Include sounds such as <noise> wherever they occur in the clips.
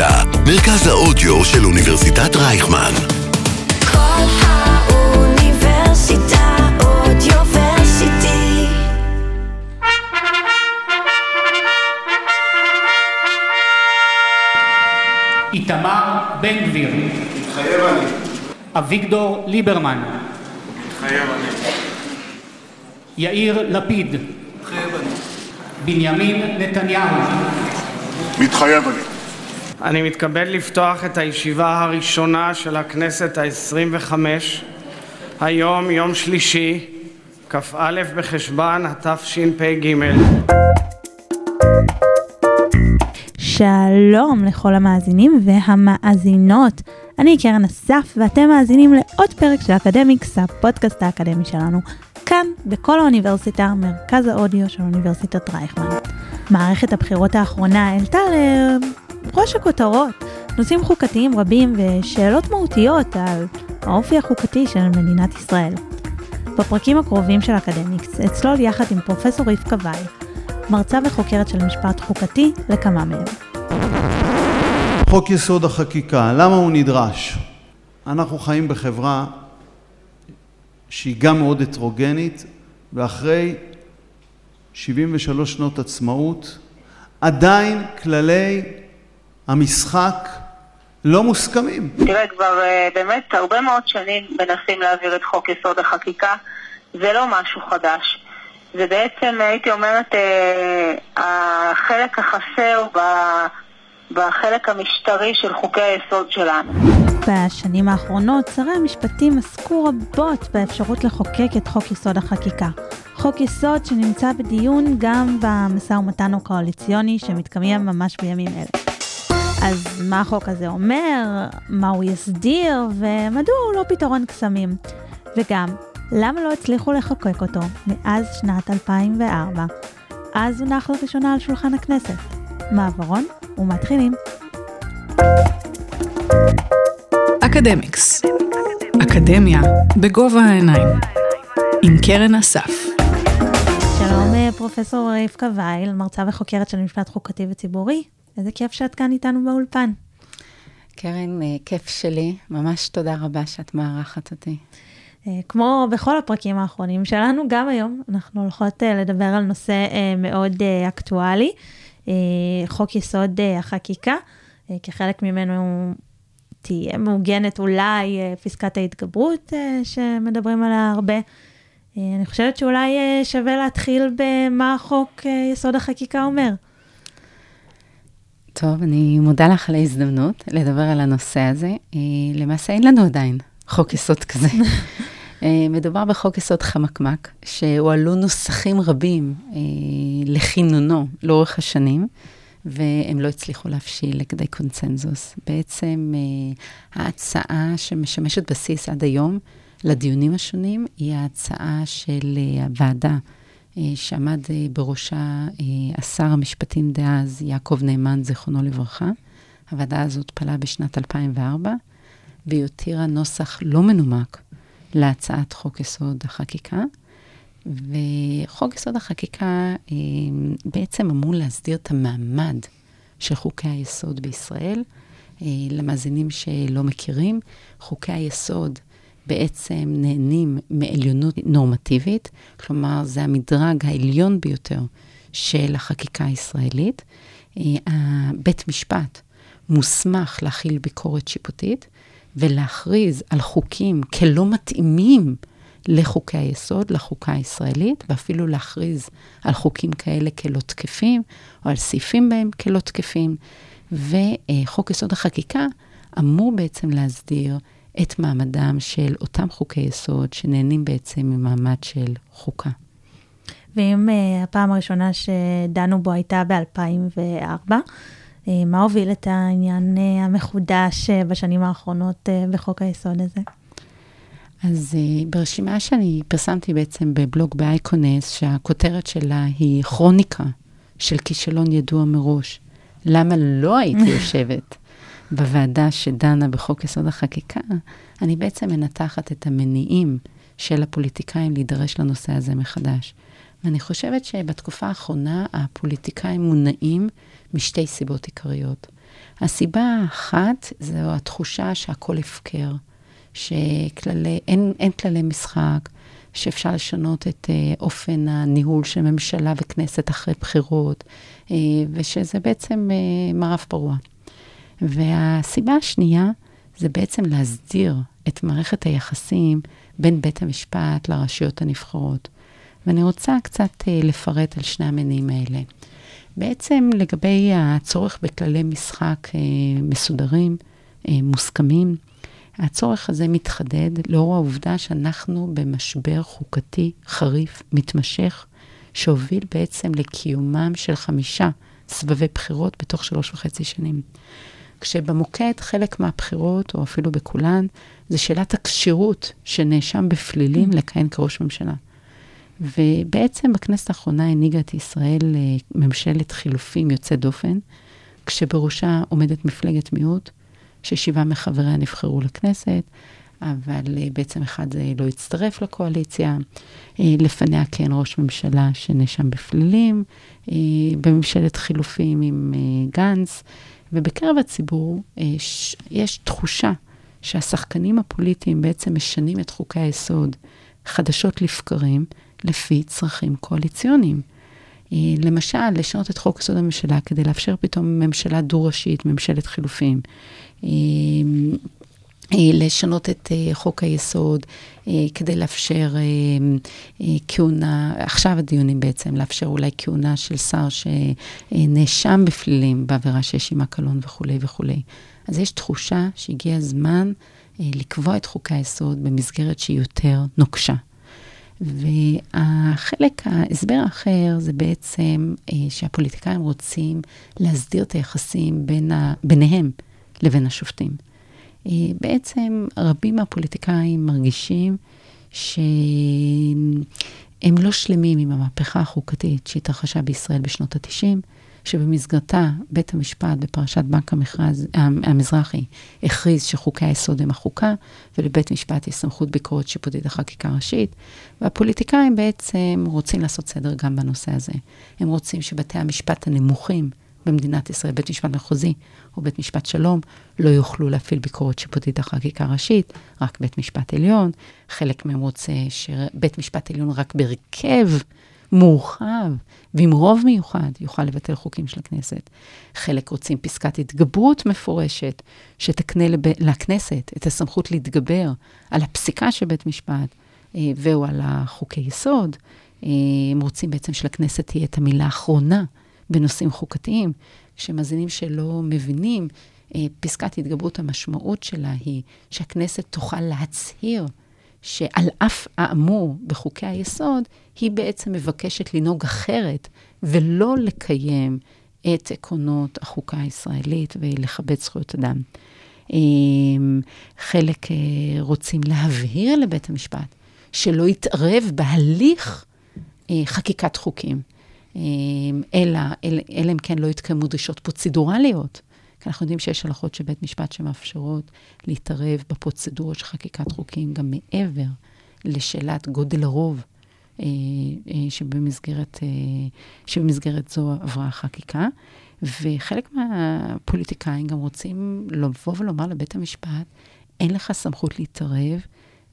האוניברסיטה, מרכז האודיו של אוניברסיטת רייכמן. כל האוניברסיטה אודיוורסיטי. איתמר בן גביר, מתחייב אני. אביגדור ליברמן, מתחייב אני. יאיר לפיד, מתחייב אני. בנימין נתניהו, מתחייב אני. אני מתכבד לפתוח את הישיבה הראשונה של הכנסת העשרים וחמש. היום יום שלישי, כ"א בחשוון התשפ"ג. שלום לכל המאזינים והמאזינות. אני קרן אסף ואתם מאזינים לעוד פרק של אקדמיקס, הפודקאסט האקדמי שלנו, כאן בכל האוניברסיטה, מרכז האודיו של אוניברסיטת רייכמן. מערכת הבחירות האחרונה העלתה לראש הכותרות נושאים חוקתיים רבים ושאלות מהותיות על האופי החוקתי של מדינת ישראל. בפרקים הקרובים של אקדמיקס אצלול יחד עם פרופסור רבקה וייל, מרצה וחוקרת של משפט חוקתי לכמה מהם. חוק יסוד החקיקה, למה הוא נדרש? אנחנו חיים בחברה שהיא גם מאוד הטרוגנית, ואחרי 73 שנות עצמאות, עדיין כללי המשחק לא מוסכמים. תראה, כבר אה, באמת הרבה מאוד שנים מנסים להעביר את חוק יסוד החקיקה. זה לא משהו חדש. זה בעצם, הייתי אומרת, אה, החלק החסר ב- בחלק המשטרי של חוקי היסוד שלנו. בשנים האחרונות שרי המשפטים עסקו רבות באפשרות לחוקק את חוק יסוד החקיקה. חוק יסוד שנמצא בדיון גם במשא ומתן הקואליציוני שמתקיים ממש בימים אלה. אז מה החוק הזה אומר, מה הוא יסדיר ומדוע הוא לא פתרון קסמים. וגם, למה לא הצליחו לחוקק אותו מאז שנת 2004? אז הונח לראשונה על שולחן הכנסת. מעברון ומתחילים. אקדמיקס. אקדמיה בגובה העיניים. עם קרן אסף. שלום אה, פרופסור רבקה וייל, מרצה וחוקרת של משפט חוקתי וציבורי. איזה כיף שאת כאן איתנו באולפן. קרן, אה, כיף שלי. ממש תודה רבה שאת מארחת אותי. אה, כמו בכל הפרקים האחרונים שלנו, גם היום אנחנו הולכות אה, לדבר על נושא מאוד אקטואלי, חוק יסוד החקיקה. כחלק ממנו תהיה מעוגנת אולי פסקת ההתגברות שמדברים עליה הרבה. אני חושבת שאולי שווה להתחיל במה חוק יסוד החקיקה אומר. טוב, אני מודה לך על ההזדמנות לדבר על הנושא הזה. אה, למעשה אין לנו עדיין חוק יסוד כזה. <laughs> אה, מדובר בחוק יסוד חמקמק, שהועלו נוסחים רבים אה, לכינונו לאורך השנים, והם לא הצליחו להבשיל לכדי קונצנזוס. בעצם ההצעה שמשמשת בסיס עד היום לדיונים השונים היא ההצעה של הוועדה שעמד אה, בראשה אה, השר המשפטים דאז, יעקב נאמן, זיכרונו לברכה. הוועדה הזאת פעלה בשנת 2004, והיא הותירה נוסח לא מנומק להצעת חוק יסוד החקיקה. וחוק יסוד החקיקה אה, בעצם אמור להסדיר את המעמד של חוקי היסוד בישראל. אה, למאזינים שלא מכירים, חוקי היסוד בעצם נהנים מעליונות נורמטיבית, כלומר, זה המדרג העליון ביותר של החקיקה הישראלית. אה, בית משפט מוסמך להכיל ביקורת שיפוטית ולהכריז על חוקים כלא מתאימים לחוקי היסוד, לחוקה הישראלית, ואפילו להכריז על חוקים כאלה כלא תקפים, או על סעיפים בהם כלא תקפים. וחוק יסוד החקיקה אמור בעצם להסדיר את מעמדם של אותם חוקי יסוד שנהנים בעצם ממעמד של חוקה. ואם uh, הפעם הראשונה שדנו בו הייתה ב-2004, uh, מה הוביל את העניין uh, המחודש uh, בשנים האחרונות uh, בחוק היסוד הזה? אז uh, ברשימה שאני פרסמתי בעצם בבלוג באייקונס, שהכותרת שלה היא כרוניקה של כישלון ידוע מראש. למה לא הייתי <laughs> יושבת בוועדה שדנה בחוק יסוד החקיקה, אני בעצם מנתחת את המניעים של הפוליטיקאים להידרש לנושא הזה מחדש. ואני חושבת שבתקופה האחרונה הפוליטיקאים מונעים משתי סיבות עיקריות. הסיבה האחת זו התחושה שהכל הפקר, שאין כללי משחק, שאפשר לשנות את uh, אופן הניהול של ממשלה וכנסת אחרי בחירות, uh, ושזה בעצם uh, מערב פרוע. והסיבה השנייה זה בעצם להסדיר את מערכת היחסים בין בית המשפט לרשויות הנבחרות. ואני רוצה קצת uh, לפרט על שני המניעים האלה. בעצם לגבי הצורך בכללי משחק uh, מסודרים, uh, מוסכמים, הצורך הזה מתחדד לאור העובדה שאנחנו במשבר חוקתי חריף, מתמשך, שהוביל בעצם לקיומם של חמישה סבבי בחירות בתוך שלוש וחצי שנים. כשבמוקד חלק מהבחירות, או אפילו בכולן, זה שאלת הכשירות של נאשם בפלילים לכהן כראש ממשלה. ובעצם בכנסת האחרונה הנהיגה את ישראל לממשלת חילופים יוצא דופן, כשבראשה עומדת מפלגת מיעוט, ששבעה מחבריה נבחרו לכנסת, אבל אה, בעצם אחד לא הצטרף לקואליציה. אה, לפניה כן ראש ממשלה שנאשם בפלילים, אה, בממשלת חילופים עם גנץ, ובקרב הציבור יש תחושה שהשחקנים הפוליטיים בעצם משנים את חוקי היסוד חדשות לבקרים לפי צרכים קואליציוניים. למשל, לשנות את חוק יסוד הממשלה כדי לאפשר פתאום ממשלה דו-ראשית, ממשלת חילופים. אה, אה, לשנות את אה, חוק היסוד כדי לאפשר כהונה, עכשיו הדיונים בעצם, לאפשר אולי כהונה של שר שנאשם בפלילים בעבירה שיש עימה קלון וכולי וכולי. אז יש תחושה שהגיע הזמן לקבוע את חוקי היסוד במסגרת שהיא יותר נוקשה. והחלק, ההסבר האחר זה בעצם שהפוליטיקאים רוצים להסדיר את היחסים בין ה, ביניהם. לבין השופטים. אה, בעצם רבים מהפוליטיקאים מרגישים שהם לא שלמים עם המהפכה החוקתית שהתרחשה בישראל בשנות ה-90, שבמסגרתה בית המשפט בפרשת בנק המכרז, המזרחי הכריז שחוקי היסוד הם החוקה, ולבית משפט יש סמכות ביקורת שיפוטית לחקיקה ראשית, והפוליטיקאים בעצם רוצים לעשות סדר גם בנושא הזה. הם רוצים שבתי המשפט הנמוכים במדינת ישראל, בית משפט מחוזי או בית משפט שלום, לא יוכלו להפעיל ביקורת שיפוטית על חקיקה ראשית, רק בית משפט עליון. חלק מהם רוצה שבית משפט עליון רק בהרכב מורחב ועם רוב מיוחד יוכל לבטל חוקים של הכנסת. חלק רוצים פסקת התגברות מפורשת, שתקנה לב... לכנסת את הסמכות להתגבר על הפסיקה של בית משפט אה, והוא על החוקי יסוד. אה, הם רוצים בעצם שלכנסת תהיה את המילה האחרונה בנושאים חוקתיים, שמאזינים שלא מבינים, אה, פסקת התגברות, המשמעות שלה היא שהכנסת תוכל להצהיר שעל אף האמור בחוקי היסוד, היא בעצם מבקשת לנהוג אחרת ולא לקיים את עקרונות החוקה הישראלית ולכבד זכויות אדם. אה, חלק אה, רוצים להבהיר לבית המשפט שלא יתערב בהליך חקיקת חוקים. אמ, אלא, אלא אם כן לא יתקיימו דרישות פרוצדורליות. כי אנחנו יודעים שיש הלכות של בית משפט שמאפשרות להתערב בפרוצדורות של חקיקת חוקים, גם מעבר לשאלת גודל הרוב אה, אה, שבמסגרת, אה, שבמסגרת זו עברה החקיקה. וחלק מהפוליטיקאים גם רוצים לבוא ולומר לבית המשפט, אין לך סמכות להתערב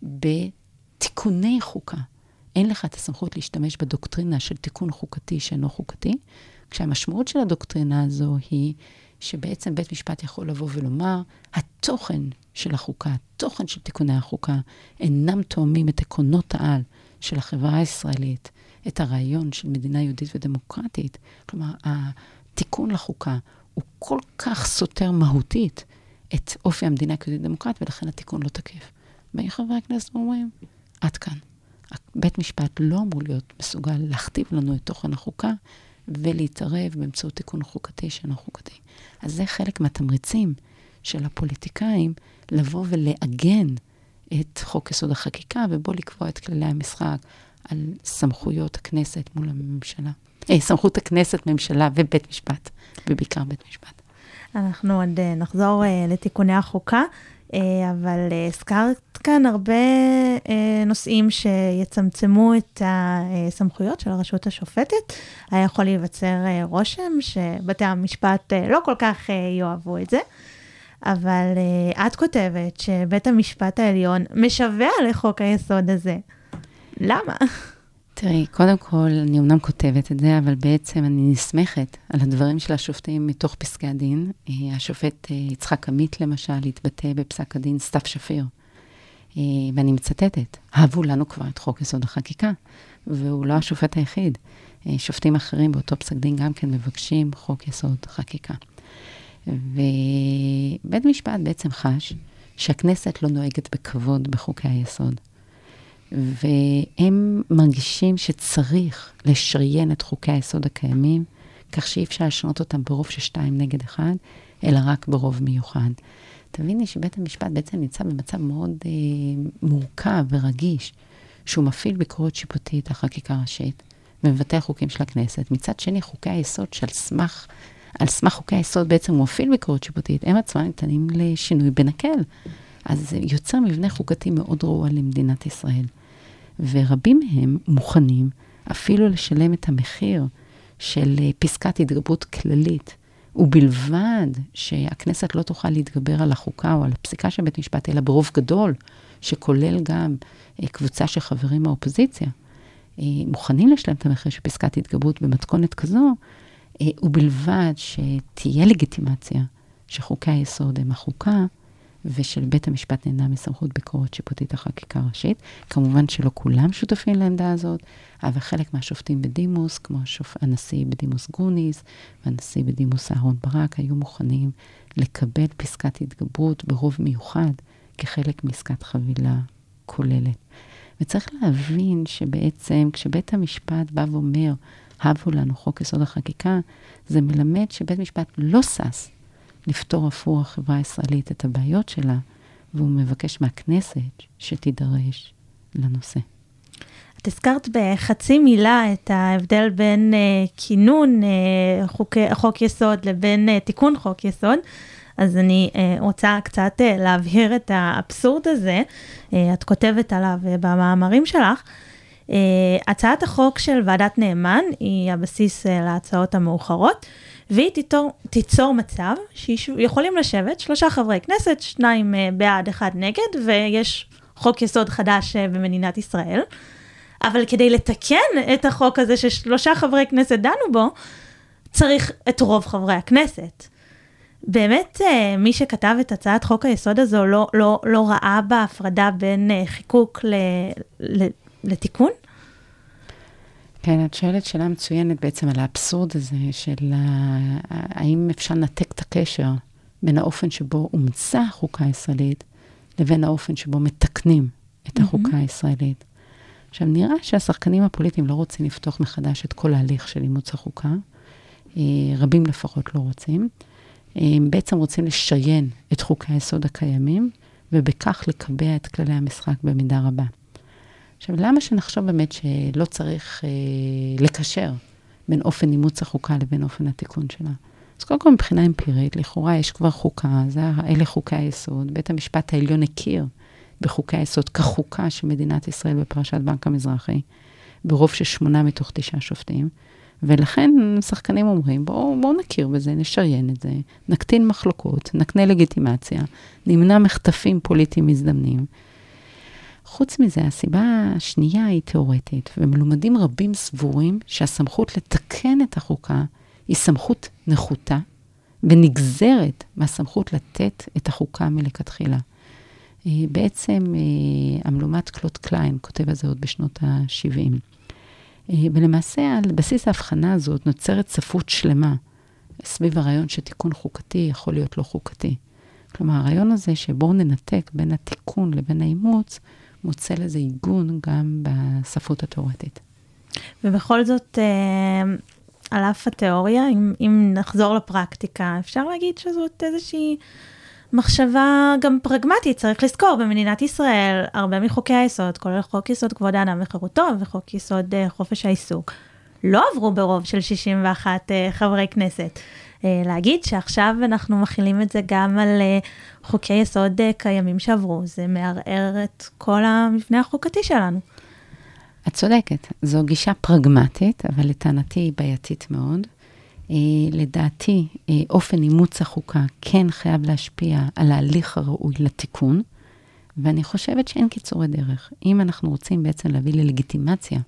בתיקוני חוקה. אין לך את הסמכות להשתמש בדוקטרינה של תיקון חוקתי שאינו חוקתי, כשהמשמעות של הדוקטרינה הזו היא שבעצם בית משפט יכול לבוא ולומר, התוכן של החוקה, התוכן של תיקוני החוקה, אינם תואמים את עקרונות העל של החברה הישראלית, את הרעיון של מדינה יהודית ודמוקרטית. כלומר, התיקון לחוקה הוא כל כך סותר מהותית את אופי המדינה כיהודית דמוקרטית, ולכן התיקון לא תקף. באים חברי הכנסת ואומרים, עד כאן. בית משפט לא אמור להיות מסוגל להכתיב לנו את תוכן החוקה ולהתערב באמצעות תיקון חוקתי שאינו חוקתי. אז זה חלק מהתמריצים של הפוליטיקאים לבוא ולעגן את חוק יסוד החקיקה ובו לקבוע את כללי המשחק על סמכויות הכנסת מול הממשלה. אה, סמכות הכנסת, ממשלה ובית משפט, ובעיקר בית משפט. אנחנו עוד אה, נחזור אה, לתיקוני החוקה. אה, אבל אה, הזכרת כאן הרבה אה, נושאים שיצמצמו את הסמכויות של הרשות השופטת. היה יכול להיווצר רושם שבתי המשפט לא כל כך יאהבו את זה. אבל את כותבת שבית המשפט העליון משווע לחוק היסוד הזה. למה? תראי, קודם כל, אני אמנם כותבת את זה, אבל בעצם אני נסמכת על הדברים של השופטים מתוך פסקי הדין. אה, השופט אה, יצחק עמית, למשל, התבטא בפסק הדין סתיו שפיר, אה, ואני מצטטת, אהבו לנו כבר את חוק יסוד החקיקה, והוא לא השופט היחיד. שופטים אחרים באותו פסק דין גם כן מבקשים חוק יסוד חקיקה. ובית משפט בעצם חש שהכנסת לא נוהגת בכבוד בחוקי היסוד. והם מרגישים שצריך לשריין את חוקי היסוד הקיימים, כך שאי אפשר לשנות אותם ברוב של שתיים נגד אחד, אלא רק ברוב מיוחד. תביני שבית המשפט בעצם נמצא במצב מאוד אה, מורכב ורגיש, שהוא מפעיל ביקורת שיפוטית על חקיקה ראשית ומבטל חוקים של הכנסת. מצד שני, חוקי היסוד שעל סמך, על סמך חוקי היסוד בעצם הוא מפעיל ביקורת שיפוטית, הם עצמם ניתנים לשינוי בנקל. אז זה יוצר מבנה חוקתי מאוד רעוע למדינת ישראל. ורבים מהם מוכנים אפילו לשלם את המחיר של אה, פסקת התגברות כללית, ובלבד שהכנסת לא תוכל להתגבר על החוקה או על הפסיקה של בית משפט, אלא ברוב גדול, שכולל גם אה, קבוצה של חברים מהאופוזיציה, אה, מוכנים לשלם את המחיר של פסקת התגברות במתכונת כזו, ובלבד שתהיה לגיטימציה שחוקי היסוד הם החוקה, ושל בית המשפט נהנה מסמכות ביקורת שיפוטית החקיקה הראשית. כמובן שלא כולם שותפים לעמדה הזאת, אבל חלק מהשופטים בדימוס, כמו השופ... הנשיא בדימוס גרוניס והנשיא בדימוס אהרן ברק, היו מוכנים לקבל פסקת התגברות ברוב מיוחד כחלק מעסקת חבילה כוללת. וצריך להבין שבעצם כשבית המשפט בא ואומר, הבו לנו חוק יסוד החקיקה, זה מלמד שבית משפט לא שש לפתור עבור החברה הישראלית את הבעיות שלה, והוא מבקש מהכנסת שתידרש לנושא. את הזכרת בחצי מילה את ההבדל בין uh, כינון uh, חוק, חוק יסוד לבין uh, תיקון חוק יסוד. אז אני uh, רוצה קצת uh, להבהיר את האבסורד הזה, uh, את כותבת עליו uh, במאמרים שלך. Uh, הצעת החוק של ועדת נאמן היא הבסיס uh, להצעות המאוחרות. והיא תיצור, תיצור מצב שיכולים לשבת שלושה חברי כנסת, שניים אה, בעד, אחד נגד, ויש חוק יסוד חדש אה, במדינת ישראל. אבל כדי לתקן את החוק הזה ששלושה חברי כנסת דנו בו, צריך את רוב חברי הכנסת. באמת, אה, מי שכתב את הצעת חוק היסוד הזו לא, לא, לא ראה בה הפרדה בין חיקוק ל, ל, לתיקון? כן, את שואלת שאלה מצוינת בעצם על האבסורד הזה של האם אפשר לנתק את הקשר בין האופן שבו הומצאה החוקה הישראלית לבין האופן שבו מתקנים את החוקה mm-hmm. הישראלית. עכשיו, נראה שהשחקנים הפוליטיים לא רוצים לפתוח מחדש את כל ההליך של אימוץ החוקה. אה, רבים לפחות לא רוצים. הם בעצם רוצים לשריין את חוקי היסוד הקיימים, ובכך לקבע את כללי המשחק במידה רבה. עכשיו, למה שנחשוב באמת שלא צריך אה, לקשר בין אופן אימוץ החוקה לבין אופן התיקון שלה? אז קודם כל, מבחינה אמפירית, לכאורה יש כבר חוקה, זה, אלה חוקי היסוד. בית המשפט העליון הכיר בחוקי היסוד כחוקה של מדינת ישראל בפרשת בנק המזרחי, ברוב של שמונה מתוך תשעה שופטים. ולכן שחקנים אומרים, בואו בוא נכיר בזה, נשריין את זה, נקטין מחלוקות, נקנה לגיטימציה, נמנע מחטפים פוליטיים מזדמנים, חוץ מזה, הסיבה השנייה היא תיאורטית, ומלומדים רבים סבורים שהסמכות לתקן את החוקה היא סמכות נחותה ונגזרת מהסמכות לתת את החוקה מלכתחילה. אה, בעצם אה, המלומד קלוט קליין כותב על זה עוד בשנות ה-70. אה, ולמעשה, על בסיס ההבחנה הזאת נוצרת ספרות שלמה סביב הרעיון שתיקון חוקתי יכול להיות לא חוקתי. כלומר, הרעיון הזה שבואו ננתק בין התיקון לבין האימוץ, מוצא לזה עיגון גם בספרות התיאורטית. ובכל זאת, אה, על אף התיאוריה, אם, אם נחזור לפרקטיקה, אפשר להגיד שזאת איזושהי מחשבה גם פרגמטית, צריך לזכור, במדינת ישראל, הרבה מחוקי היסוד, כולל חוק יסוד כבוד האדם וחירותו וחוק יסוד אה, חופש העיסוק, לא עברו ברוב של 61 אה, חברי כנסת. אה, להגיד שעכשיו אנחנו מכילים את זה גם על אה, חוקי יסוד אה, קיימים שעברו, זה מערער את כל המבנה החוקתי שלנו. את צודקת, זו גישה פרגמטית, אבל לטענתי היא בעייתית מאוד. אה, לדעתי, אה, אופן אימוץ החוקה כן חייב להשפיע על ההליך הראוי לתיקון, ואני חושבת שאין קיצורי דרך. אם אנחנו רוצים בעצם להביא ללגיטימציה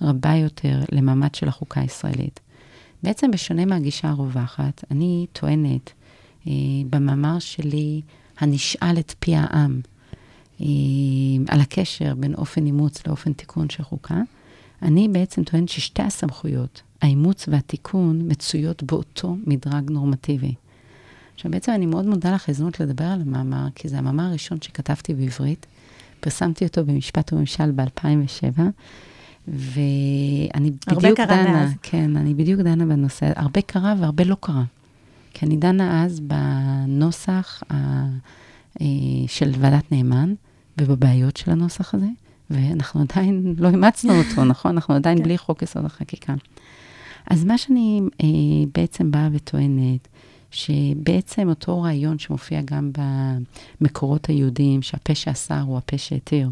רבה יותר למעמד של החוקה הישראלית, בעצם בשונה מהגישה הרווחת, אני טוענת אה, במאמר שלי, הנשאל את פי העם, אה, על הקשר בין אופן אימוץ לאופן תיקון של חוקה, אני בעצם טוענת ששתי הסמכויות, האימוץ והתיקון, מצויות באותו מדרג נורמטיבי. עכשיו, בעצם אני מאוד מודה לך הזדמנות לדבר על המאמר, כי זה המאמר הראשון שכתבתי בעברית. פרסמתי אותו במשפט וממשל ב-2007, ואני בדיוק דנה, מאז. כן, אני בדיוק דנה בנושא, הרבה קרה והרבה לא קרה. כי אני דנה אז בנוסח ה, אה, של ועדת נאמן ובבעיות של הנוסח הזה, ואנחנו עדיין <laughs> לא אימצנו אותו, <laughs> נכון? אנחנו עדיין בלי חוק יסוד החקיקה. אז מה שאני אה, בעצם באה וטוענת, שבעצם אותו רעיון שמופיע גם במקורות היהודיים, שהפה שאסר הוא הפה שהתיר,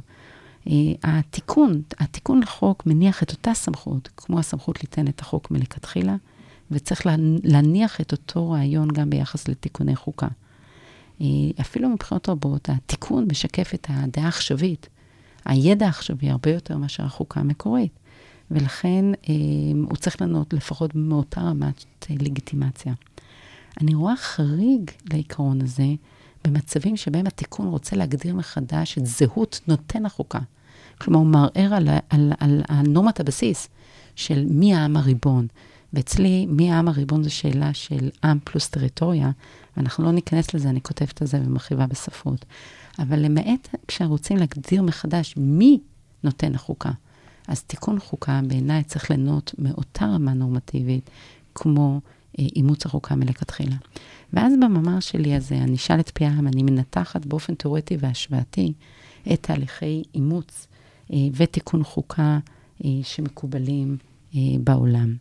התיקון, התיקון לחוק מניח את אותה סמכות, כמו הסמכות ליתן את החוק מלכתחילה, וצריך לה- להניח את אותו רעיון גם ביחס לתיקוני חוקה. אה, אפילו מבחינות רבות, התיקון משקף את הדעה העכשווית. הידע העכשווי הרבה יותר מאשר החוקה המקורית, ולכן אה, הוא צריך לענות לפחות מאותה רמת אה, לגיטימציה. אני רואה חריג לעיקרון הזה במצבים שבהם התיקון רוצה להגדיר מחדש את זהות נותן החוקה. כלומר, הוא מערער על, על, על, על נורמת הבסיס של מי העם הריבון. ואצלי, מי העם הריבון זו שאלה של עם פלוס טריטוריה, ואנחנו לא ניכנס לזה, אני כותבת על זה ומרחיבה בספרות. אבל למעט כשרוצים להגדיר מחדש מי נותן החוקה, אז תיקון חוקה בעיניי צריך ליהנות מאותה רמה נורמטיבית כמו אימוץ החוקה מלכתחילה. ואז במאמר שלי הזה, אני אשאל את פי העם, אני מנתחת באופן תיאורטי והשוואתי את תהליכי אימוץ אה, ותיקון חוקה אה, שמקובלים אה, בעולם.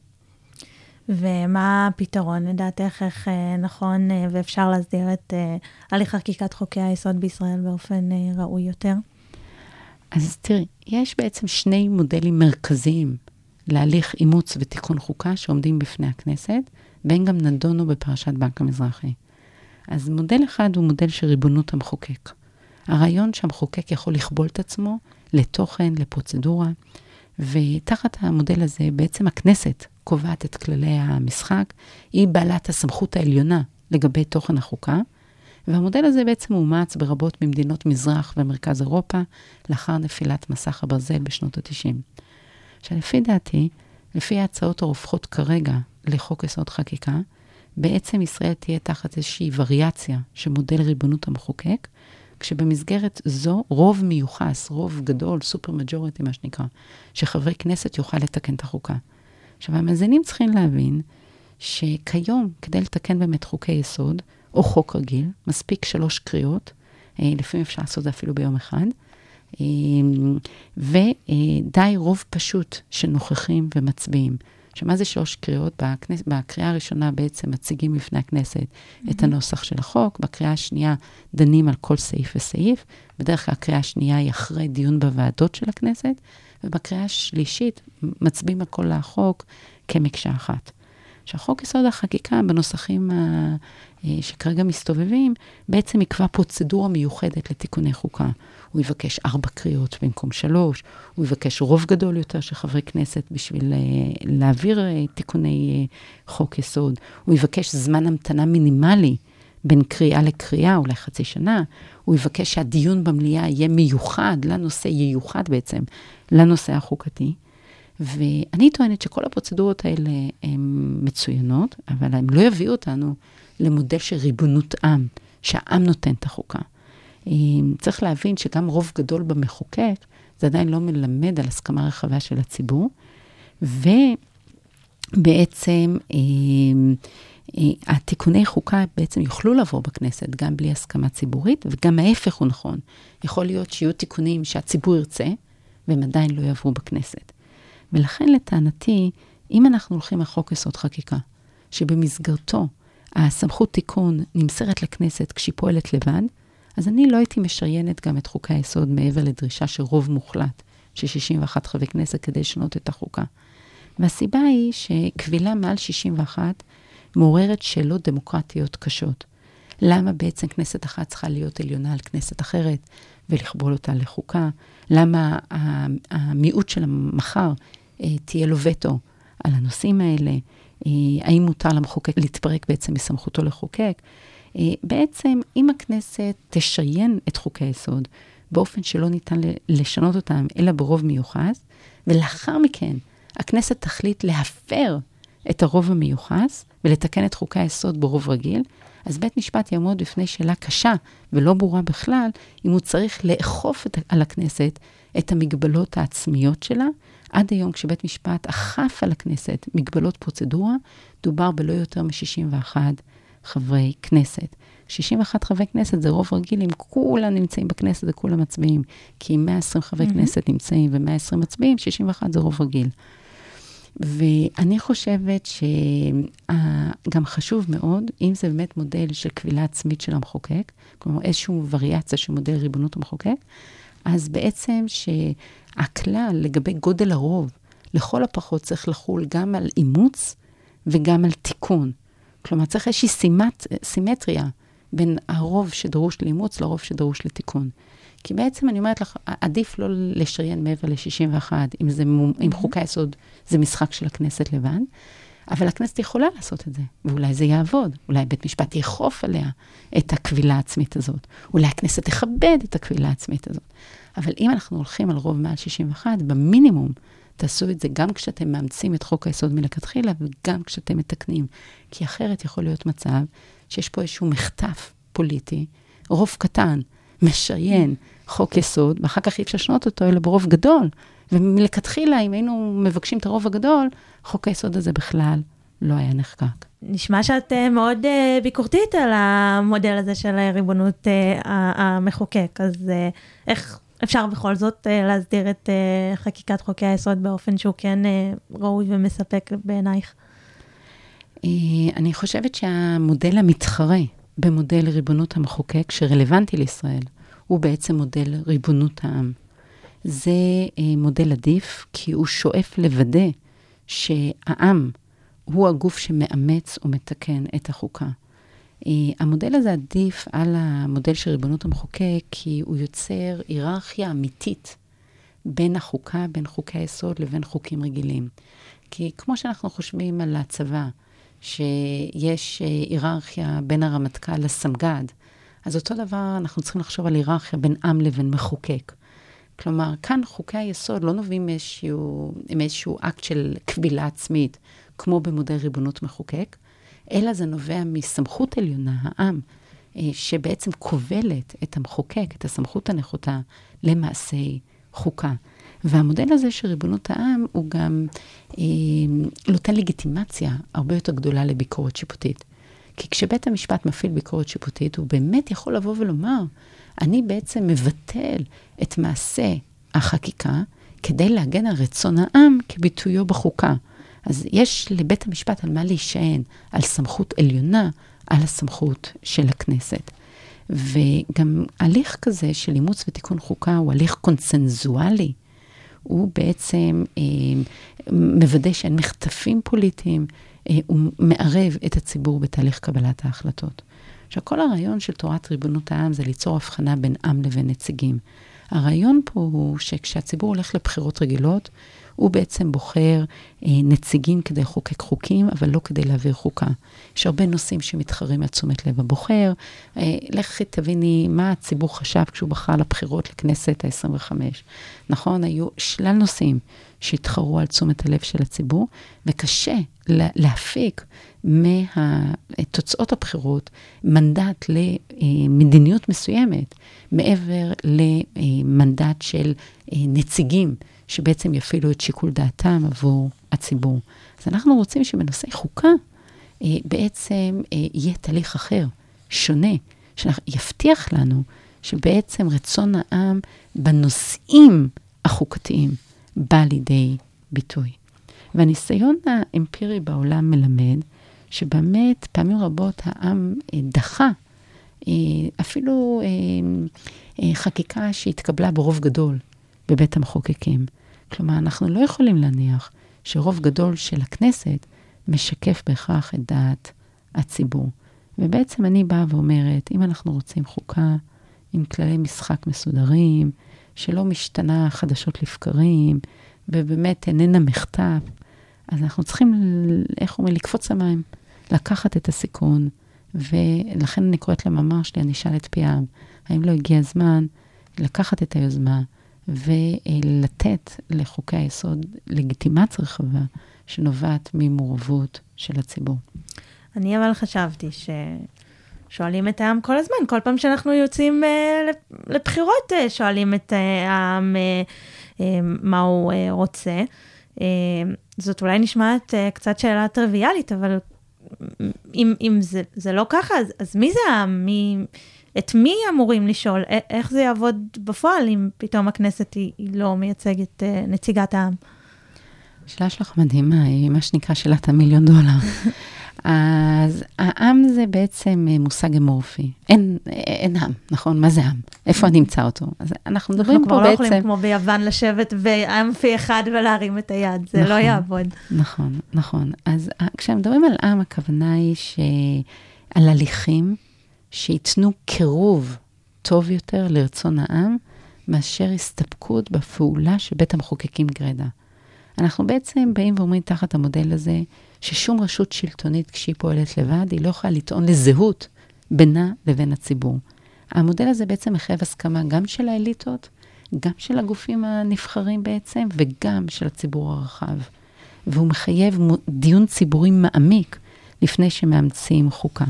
ומה הפתרון לדעתך, איך אה, נכון אה, ואפשר להסדיר את אה, הליך חקיקת חוקי היסוד בישראל באופן אה, ראוי יותר? אז תראי, יש בעצם שני מודלים מרכזיים להליך אימוץ ותיקון חוקה שעומדים בפני הכנסת, והם גם נדונו בפרשת בנק המזרחי. אז מודל אחד הוא מודל של ריבונות המחוקק. הרעיון שהמחוקק יכול לכבול את עצמו לתוכן, לפרוצדורה, ותחת המודל הזה בעצם הכנסת קובעת את כללי המשחק, היא בעלת הסמכות העליונה לגבי תוכן החוקה, והמודל הזה בעצם אומץ ברבות ממדינות מזרח ומרכז אירופה, לאחר נפילת מסך הברזל בשנות ה-90. עכשיו, לפי דעתי, לפי ההצעות הרווחות כרגע לחוק יסוד חקיקה, בעצם ישראל תהיה תחת איזושהי וריאציה מודל ריבונות המחוקק, כשבמסגרת זו רוב מיוחס, רוב גדול, סופר מג'וריטי מה שנקרא, שחברי כנסת יוכל לתקן את החוקה. עכשיו, המאזינים צריכים להבין שכיום, כדי לתקן באמת חוקי יסוד, או חוק רגיל, מספיק שלוש קריאות, אה, לפעמים אפשר לעשות את זה אפילו ביום אחד, ודי רוב פשוט של נוכחים ומצביעים. עכשיו, מה זה שלוש קריאות? בכנס, בקריאה הראשונה בעצם מציגים בפני הכנסת mm-hmm. את הנוסח של החוק, בקריאה השנייה דנים על כל סעיף וסעיף, בדרך כלל הקריאה השנייה היא אחרי דיון בוועדות של הכנסת, ובקריאה השלישית מצביעים על כל החוק כמקשה אחת. עכשיו, חוק יסוד החקיקה בנוסחים ה... שכרגע מסתובבים, בעצם יקבע פרוצדורה מיוחדת לתיקוני חוקה. הוא יבקש ארבע קריאות במקום שלוש, הוא יבקש רוב גדול יותר של חברי כנסת בשביל להעביר תיקוני חוק יסוד, הוא יבקש זמן המתנה מינימלי בין קריאה לקריאה, אולי חצי שנה, הוא יבקש שהדיון במליאה יהיה מיוחד, לנושא, ייוחד בעצם, לנושא החוקתי. ואני טוענת שכל הפרוצדורות האלה הן מצוינות, אבל הן לא יביאו אותנו למודל של ריבונות עם, שהעם נותן את החוקה. צריך להבין שגם רוב גדול במחוקק, זה עדיין לא מלמד על הסכמה רחבה של הציבור, ובעצם התיקוני חוקה בעצם יוכלו לבוא בכנסת גם בלי הסכמה ציבורית, וגם ההפך הוא נכון. יכול להיות שיהיו תיקונים שהציבור ירצה, והם עדיין לא יעברו בכנסת. ולכן לטענתי, אם אנחנו הולכים על חוק יסוד חקיקה, שבמסגרתו הסמכות תיקון נמסרת לכנסת כשהיא פועלת לבד, אז אני לא הייתי משריינת גם את חוקי היסוד מעבר לדרישה של רוב מוחלט של 61 חברי כנסת כדי לשנות את החוקה. והסיבה היא שקבילה מעל 61 מעוררת שאלות דמוקרטיות קשות. למה בעצם כנסת אחת צריכה להיות עליונה על כנסת אחרת ולכבול אותה לחוקה? למה המיעוט של המחר אה, תהיה לו וטו על הנושאים האלה? אה, האם מותר למחוקק להתפרק בעצם מסמכותו לחוקק? אה, בעצם, אם הכנסת תשריין את חוקי היסוד באופן שלא ניתן לשנות אותם, אלא ברוב מיוחס, ולאחר מכן הכנסת תחליט להפר את הרוב המיוחס ולתקן את חוקי היסוד ברוב רגיל, אז בית משפט יעמוד בפני שאלה קשה ולא ברורה בכלל, אם הוא צריך לאכוף את, על הכנסת את המגבלות העצמיות שלה. עד היום, כשבית משפט אכף על הכנסת מגבלות פרוצדורה, דובר בלא יותר מ-61 חברי כנסת. 61 חברי כנסת זה רוב רגיל, אם כולם נמצאים בכנסת וכולם מצביעים. כי אם 120 חברי mm-hmm. כנסת נמצאים ו-120 מצביעים, 61 זה רוב רגיל. ואני חושבת שגם חשוב מאוד, אם זה באמת מודל של קבילה עצמית של המחוקק, כלומר איזושהי וריאציה של מודל ריבונות המחוקק, אז בעצם שהכלל לגבי גודל הרוב, לכל הפחות צריך לחול גם על אימוץ וגם על תיקון. כלומר, צריך איזושהי סימט, סימטריה בין הרוב שדרוש לאימוץ לרוב שדרוש לתיקון. כי בעצם אני אומרת לך, עדיף לא לשריין מעבר ל-61, אם, זה, mm-hmm. אם חוקי היסוד זה משחק של הכנסת לבד, אבל הכנסת יכולה לעשות את זה, ואולי זה יעבוד, אולי בית משפט יאכוף עליה את הקבילה העצמית הזאת, אולי הכנסת תכבד את הקבילה העצמית הזאת. אבל אם אנחנו הולכים על רוב מעל 61, במינימום, תעשו את זה גם כשאתם מאמצים את חוק היסוד מלכתחילה וגם כשאתם מתקנים. כי אחרת יכול להיות מצב שיש פה איזשהו מחטף פוליטי, רוב קטן, משריין חוק יסוד, ואחר כך אי אפשר לשנות אותו, אלא ברוב גדול. ומלכתחילה, אם היינו מבקשים את הרוב הגדול, חוק היסוד הזה בכלל לא היה נחקק. נשמע שאת uh, מאוד uh, ביקורתית על המודל הזה של ריבונות uh, המחוקק, אז איך אפשר בכל זאת uh, להסדיר את uh, חקיקת חוקי היסוד באופן שהוא כן uh, ראוי ומספק בעינייך? אני חושבת שהמודל המתחרה במודל ריבונות המחוקק שרלוונטי לישראל, הוא בעצם מודל ריבונות העם. זה אה, מודל עדיף, כי הוא שואף לוודא שהעם הוא הגוף שמאמץ ומתקן את החוקה. אה, המודל הזה עדיף על המודל של ריבונות המחוקק, כי הוא יוצר היררכיה אמיתית בין החוקה, בין חוקי היסוד לבין חוקים רגילים. כי כמו שאנחנו חושבים על הצבא, שיש אה, היררכיה בין הרמטכ"ל לסמג"ד, אז אותו דבר אנחנו צריכים לחשוב על היררכיה בין עם לבין מחוקק. כלומר, כאן חוקי היסוד לא נובעים מאיזשהו, מאיזשהו אקט של קבילה עצמית, כמו במודל ריבונות מחוקק, אלא זה נובע מסמכות עליונה, העם, אה, שבעצם כובלת את המחוקק, את הסמכות הנחותה, למעשי חוקה. והמודל הזה של ריבונות העם, הוא גם אה, נותן לגיטימציה הרבה יותר גדולה לביקורת שיפוטית. כי כשבית המשפט מפעיל ביקורת שיפוטית, הוא באמת יכול לבוא ולומר, אני בעצם מבטל את מעשה החקיקה כדי להגן על רצון העם כביטויו בחוקה. אז יש לבית המשפט על מה להישען, על סמכות עליונה, על הסמכות של הכנסת. וגם הליך כזה של אימוץ ותיקון חוקה הוא הליך קונצנזואלי. הוא בעצם אה, מוודא שאין מחטפים פוליטיים, אה, הוא מערב את הציבור בתהליך קבלת ההחלטות. עכשיו, כל הרעיון של תורת ריבונות העם זה ליצור הבחנה בין עם לבין נציגים. הרעיון פה הוא שכשהציבור הולך לבחירות רגילות, הוא בעצם בוחר אה, נציגים כדי לחוקק חוקים, אבל לא כדי להעביר חוקה. יש הרבה נושאים שמתחרים על תשומת לב הבוחר. אה, לכי תביני מה הציבור חשב כשהוא בחר לבחירות לכנסת ה-25. נכון? היו שלל נושאים שהתחרו על תשומת הלב של הציבור, וקשה להפיק מתוצאות הבחירות מנדט למדיניות מסוימת, מעבר למנדט של אה, נציגים שבעצם יפעילו את שיקול דעתם עבור הציבור. אז אנחנו רוצים שבנושאי חוקה אה, בעצם אה, יהיה תהליך אחר, שונה, שיבטיח לנו שבעצם רצון העם בנושאים החוקתיים בא לידי ביטוי. והניסיון האמפירי בעולם מלמד שבאמת פעמים רבות העם אה, דחה אה, אפילו חקיקה שהתקבלה ברוב גדול בבית המחוקקים. כלומר, אנחנו לא יכולים להניח שרוב גדול של הכנסת משקף בהכרח את דעת הציבור. ובעצם אני באה ואומרת, אם אנחנו רוצים חוקה עם כללי משחק מסודרים, שלא משתנה חדשות לבקרים, ובאמת איננה מחטף, אז אנחנו צריכים, איך אומרים, לקפוץ למים, לקחת את הסיכון, ולכן אני קוראת למאמר שלי, אני אשאל את פי העם, האם לא הגיע הזמן לקחת את היוזמה ולתת לחוקי היסוד לגיטימציה רחבה שנובעת ממעורבות של הציבור. אני אבל חשבתי ששואלים את העם כל הזמן, כל פעם שאנחנו יוצאים uh, לבחירות, uh, שואלים את uh, העם מה הוא רוצה. זאת אולי נשמעת קצת שאלה טריוויאלית, אבל אם, אם זה, זה לא ככה, אז, אז מי זה? מי, את מי אמורים לשאול? איך זה יעבוד בפועל אם פתאום הכנסת היא, היא לא מייצגת uh, נציגת העם? השאלה שלך מדהימה, היא מה שנקרא שאלת המיליון דולר. <laughs> אז העם זה בעצם אה, מושג אמורפי. אין, אין עם, נכון? מה זה עם? איפה אני אמצא אותו? אז אנחנו מדברים פה בעצם... אנחנו כבר לא יכולים כמו ביוון לשבת בעם פי אחד ולהרים את היד, זה לא נכון, לא יעבוד. נכון, נכון. אז אה, כשמדברים על עם, הכוונה היא שעל הליכים שייתנו קירוב טוב יותר לרצון העם, מאשר הסתפקות בפעולה של בית המחוקקים גרידא. אנחנו בעצם באים ואומרים תחת המודל הזה, ששום רשות שלטונית, כשהיא פועלת לבד, היא לא יכולה לטעון לזהות בינה לבין הציבור. המודל הזה בעצם מחייב הסכמה גם של האליטות, גם של הגופים הנבחרים בעצם, וגם של הציבור הרחב. והוא מחייב דיון ציבורי מעמיק לפני שמאמצים חוקה.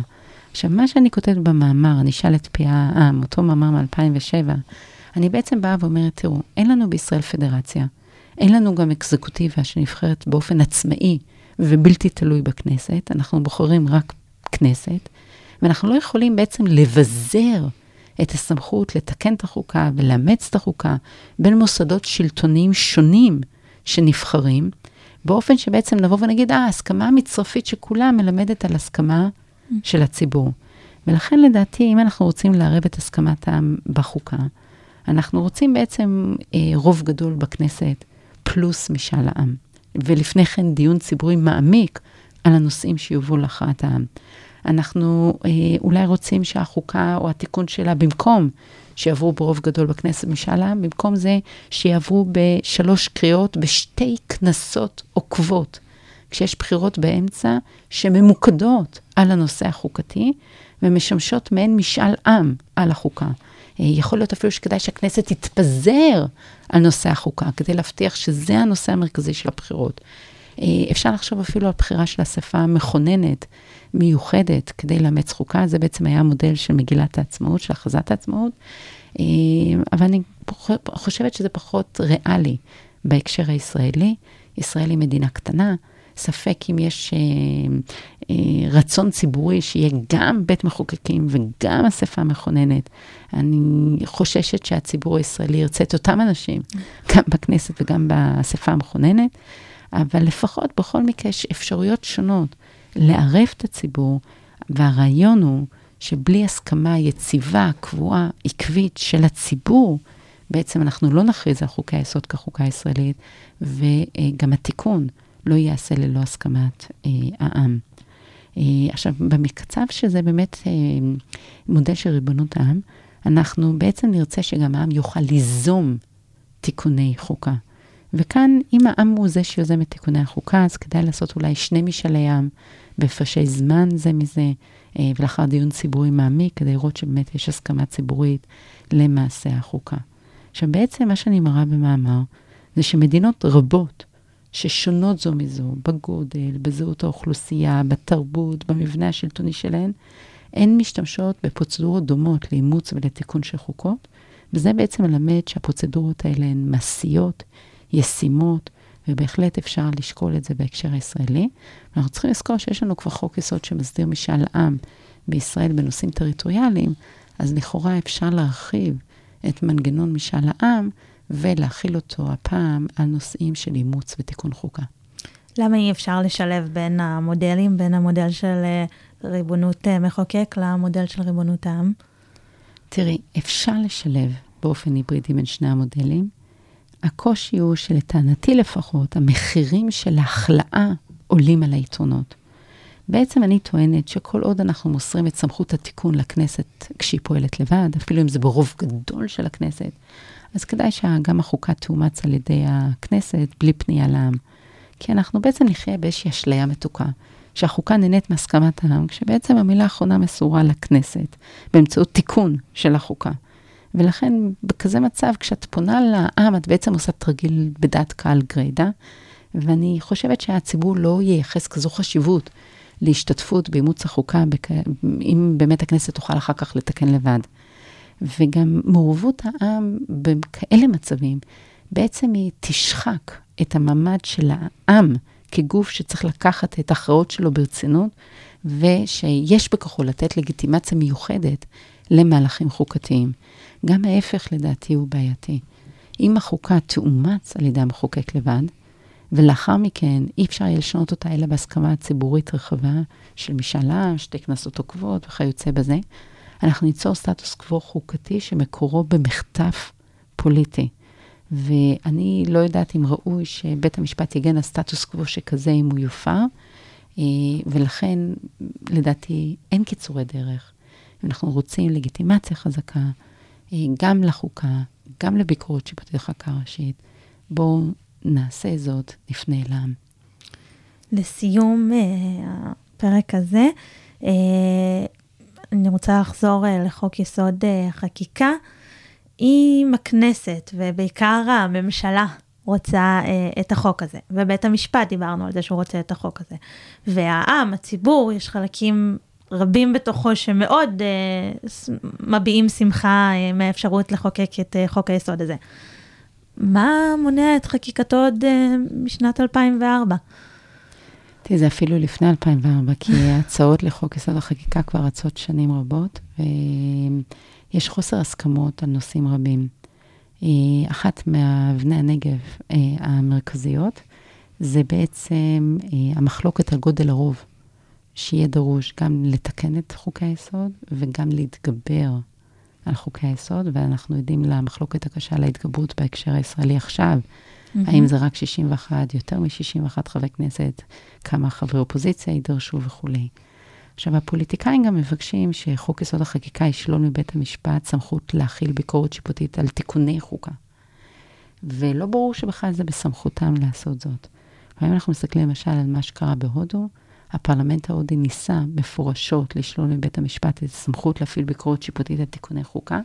עכשיו, מה שאני כותבת במאמר, אני אשאל את פי העם, אותו מאמר מ-2007, אני בעצם באה ואומרת, תראו, אין לנו בישראל פדרציה, אין לנו גם אקזקוטיבה שנבחרת באופן עצמאי ובלתי תלוי בכנסת, אנחנו בוחרים רק כנסת, ואנחנו לא יכולים בעצם לבזר את הסמכות לתקן את החוקה ולאמץ את החוקה בין מוסדות שלטוניים שונים שנבחרים, באופן שבעצם נבוא ונגיד, אה, ההסכמה המצרפית שכולה מלמדת על הסכמה של הציבור. ולכן לדעתי, אם אנחנו רוצים לערב את הסכמת העם בחוקה, אנחנו רוצים בעצם אה, רוב גדול בכנסת פלוס משאל העם. ולפני כן דיון ציבורי מעמיק על הנושאים שיובאו להכרעת העם. אנחנו אה, אולי רוצים שהחוקה או התיקון שלה, במקום שיעברו ברוב גדול בכנסת משאל העם, במקום זה שיעברו בשלוש קריאות בשתי כנסות עוקבות, כשיש בחירות באמצע שממוקדות על הנושא החוקתי ומשמשות מעין משאל עם על החוקה. אה, יכול להיות אפילו שכדאי שהכנסת תתפזר על נושא החוקה, כדי להבטיח שזה הנושא המרכזי של הבחירות. אה, אפשר לחשוב אפילו על בחירה של אספה מכוננת, מיוחדת, כדי לאמץ חוקה. זה בעצם היה המודל של מגילת העצמאות, של הכרזת העצמאות. אה, אבל אני חושבת שזה פחות ריאלי בהקשר הישראלי. ישראל היא מדינה קטנה, ספק אם יש אה, אה, רצון ציבורי שיהיה גם בית מחוקקים וגם אספה מכוננת. אני חוששת שהציבור הישראלי ירצה את אותם אנשים, גם בכנסת וגם באספה המכוננת, אבל לפחות בכל מקרה יש אפשרויות שונות לערב את הציבור, והרעיון הוא שבלי הסכמה יציבה, קבועה, עקבית של הציבור, בעצם אנחנו לא נכריז על חוקי היסוד כחוקה ישראלית, וגם התיקון לא ייעשה ללא הסכמת אה, העם. אה, עכשיו, במקצב שזה באמת אה, מודל של ריבונות העם, אנחנו בעצם נרצה שגם העם יוכל ליזום תיקוני חוקה. וכאן, אם העם הוא זה שיוזם את תיקוני החוקה, אז כדאי לעשות אולי שני משאלי עם בהפרשי זמן זה מזה, אה, ולאחר דיון ציבורי מעמיק, כדי לראות שבאמת יש הסכמה ציבורית למעשה החוקה. עכשיו, בעצם מה שאני מראה במאמר, זה שמדינות רבות ששונות זו מזו, בגודל, בזהות האוכלוסייה, בתרבות, במבנה השלטוני שלהן, הן משתמשות בפרוצדורות דומות לאימוץ ולתיקון של חוקות, וזה בעצם מלמד שהפרוצדורות האלה הן מעשיות, ישימות, ובהחלט אפשר לשקול את זה בהקשר הישראלי. ואנחנו צריכים לזכור שיש לנו כבר חוק יסוד שמסדיר משאל עם בישראל בנושאים טריטוריאליים, אז לכאורה אפשר להרחיב את מנגנון משאל העם ולהכיל אותו הפעם על נושאים של אימוץ ותיקון חוקה. למה אי אפשר לשלב בין המודלים, בין המודל של אה, ריבונות אה, מחוקק למודל של ריבונות העם? תראי, אפשר לשלב באופן היברידי בין שני המודלים. הקושי הוא שלטענתי לפחות, המחירים של ההכלאה עולים על היתרונות. בעצם אני טוענת שכל עוד אנחנו מוסרים את סמכות התיקון לכנסת כשהיא פועלת לבד, אפילו אם זה ברוב גדול של הכנסת, אז כדאי שגם החוקה תאומץ על ידי הכנסת בלי פנייה לעם. כי אנחנו בעצם נחיה באיזושהי אשליה מתוקה, שהחוקה נהנית מהסכמת העם, כשבעצם המילה האחרונה מסורה לכנסת, באמצעות תיקון של החוקה. ולכן, בכזה מצב, כשאת פונה לעם, את בעצם עושה תרגיל בדעת קהל גרידא, ואני חושבת שהציבור לא ייחס כזו חשיבות להשתתפות באימוץ החוקה, בכ... אם באמת הכנסת תוכל אחר כך לתקן לבד. וגם מעורבות העם בכאלה מצבים, בעצם היא תשחק את המעמד של העם כגוף שצריך לקחת את ההכרעות שלו ברצינות, ושיש בכוחו לתת לגיטימציה מיוחדת למהלכים חוקתיים. גם ההפך לדעתי הוא בעייתי. אם החוקה תאומץ על ידי המחוקק לבד, ולאחר מכן אי אפשר יהיה לשנות אותה אלא בהסכמה ציבורית רחבה של משאל עם, שתי כנסות עוקבות וכיוצא בזה, אנחנו ניצור סטטוס קוו חוקתי שמקורו במחטף פוליטי. ואני לא יודעת אם ראוי שבית המשפט יגן על סטטוס קוו שכזה אם הוא יופר, אה, ולכן לדעתי אין קיצורי דרך. אם אנחנו רוצים לגיטימציה חזקה, גם לחוקה, גם לביקורת שיפוטית חקיקה ראשית, בואו נעשה זאת, נפנה אליהם. לסיום אה, הפרק הזה, אני רוצה לחזור לחוק יסוד החקיקה. אם הכנסת, ובעיקר הממשלה, רוצה אה, את החוק הזה, ובית המשפט, דיברנו על זה שהוא רוצה את החוק הזה, והעם, הציבור, יש חלקים רבים בתוכו שמאוד אה, מביעים שמחה אה, מהאפשרות לחוקק את אה, חוק היסוד הזה. מה מונע את חקיקתו עוד משנת 2004? תראי, זה אפילו לפני 2004, כי <laughs> ההצעות לחוק יסוד החקיקה כבר רצות שנים רבות, ו... יש חוסר הסכמות על נושאים רבים. אחת מאבני הנגב המרכזיות זה בעצם המחלוקת על גודל הרוב, שיהיה דרוש גם לתקן את חוקי היסוד וגם להתגבר על חוקי היסוד, ואנחנו עדים למחלוקת הקשה על ההתגברות בהקשר הישראלי עכשיו. Mm-hmm. האם זה רק 61, יותר מ-61 חברי כנסת, כמה חברי אופוזיציה יידרשו וכולי. עכשיו, הפוליטיקאים גם מבקשים שחוק יסוד החקיקה ישלול מבית המשפט סמכות להכיל ביקורת שיפוטית על תיקוני חוקה. ולא ברור שבכלל זה בסמכותם לעשות זאת. ואם אנחנו מסתכלים למשל על מה שקרה בהודו, הפרלמנט ההודי ניסה מפורשות לשלול מבית המשפט את הסמכות להפעיל ביקורת שיפוטית על תיקוני חוקה,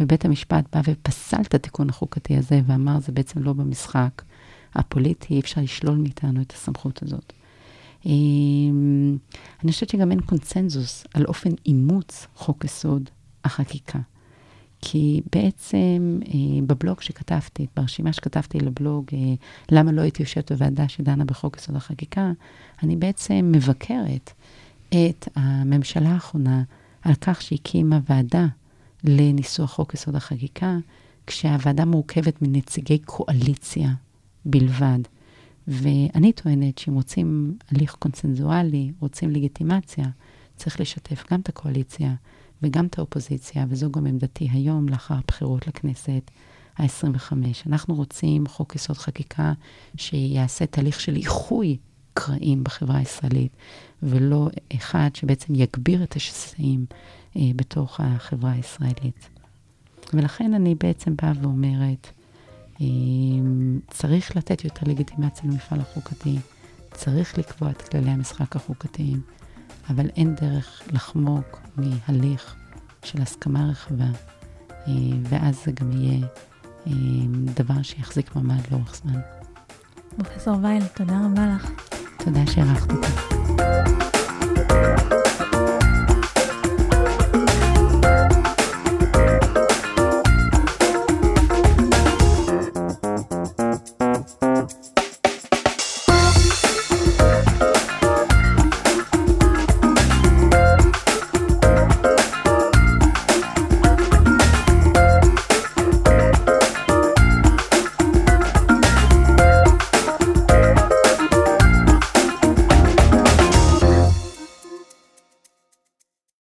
ובית המשפט בא ופסל את התיקון החוקתי הזה ואמר, זה בעצם לא במשחק הפוליטי, אי אפשר לשלול מאיתנו את הסמכות הזאת. אמ, אני חושבת שגם אין קונצנזוס על אופן אימוץ חוק יסוד החקיקה. כי בעצם אה, בבלוג שכתבתי, ברשימה שכתבתי לבלוג, אה, למה לא הייתי יושבת בוועדה שדנה בחוק יסוד החקיקה, אני בעצם מבקרת את הממשלה האחרונה על כך שהקימה ועדה לניסוח חוק יסוד החקיקה, כשהוועדה מורכבת מנציגי קואליציה בלבד. ואני טוענת שאם רוצים הליך קונסנזואלי, רוצים לגיטימציה, צריך לשתף גם את הקואליציה וגם את האופוזיציה, וזו גם עמדתי היום לאחר הבחירות לכנסת ה-25. אנחנו רוצים חוק יסוד חקיקה שיעשה תהליך של איחוי קרעים בחברה הישראלית, ולא אחד שבעצם יגביר את השסעים אה, בתוך החברה הישראלית. ולכן אני בעצם באה ואומרת, צריך לתת יותר לגיטימציה למפעל החוקתי, צריך לקבוע את כללי המשחק החוקתיים, אבל אין דרך לחמוק מהליך של הסכמה רחבה, אה, ואז זה גם יהיה אה, דבר שיחזיק מעמד לאורך זמן. פרופסור וייל, תודה רבה לך. תודה שאירחת אותי.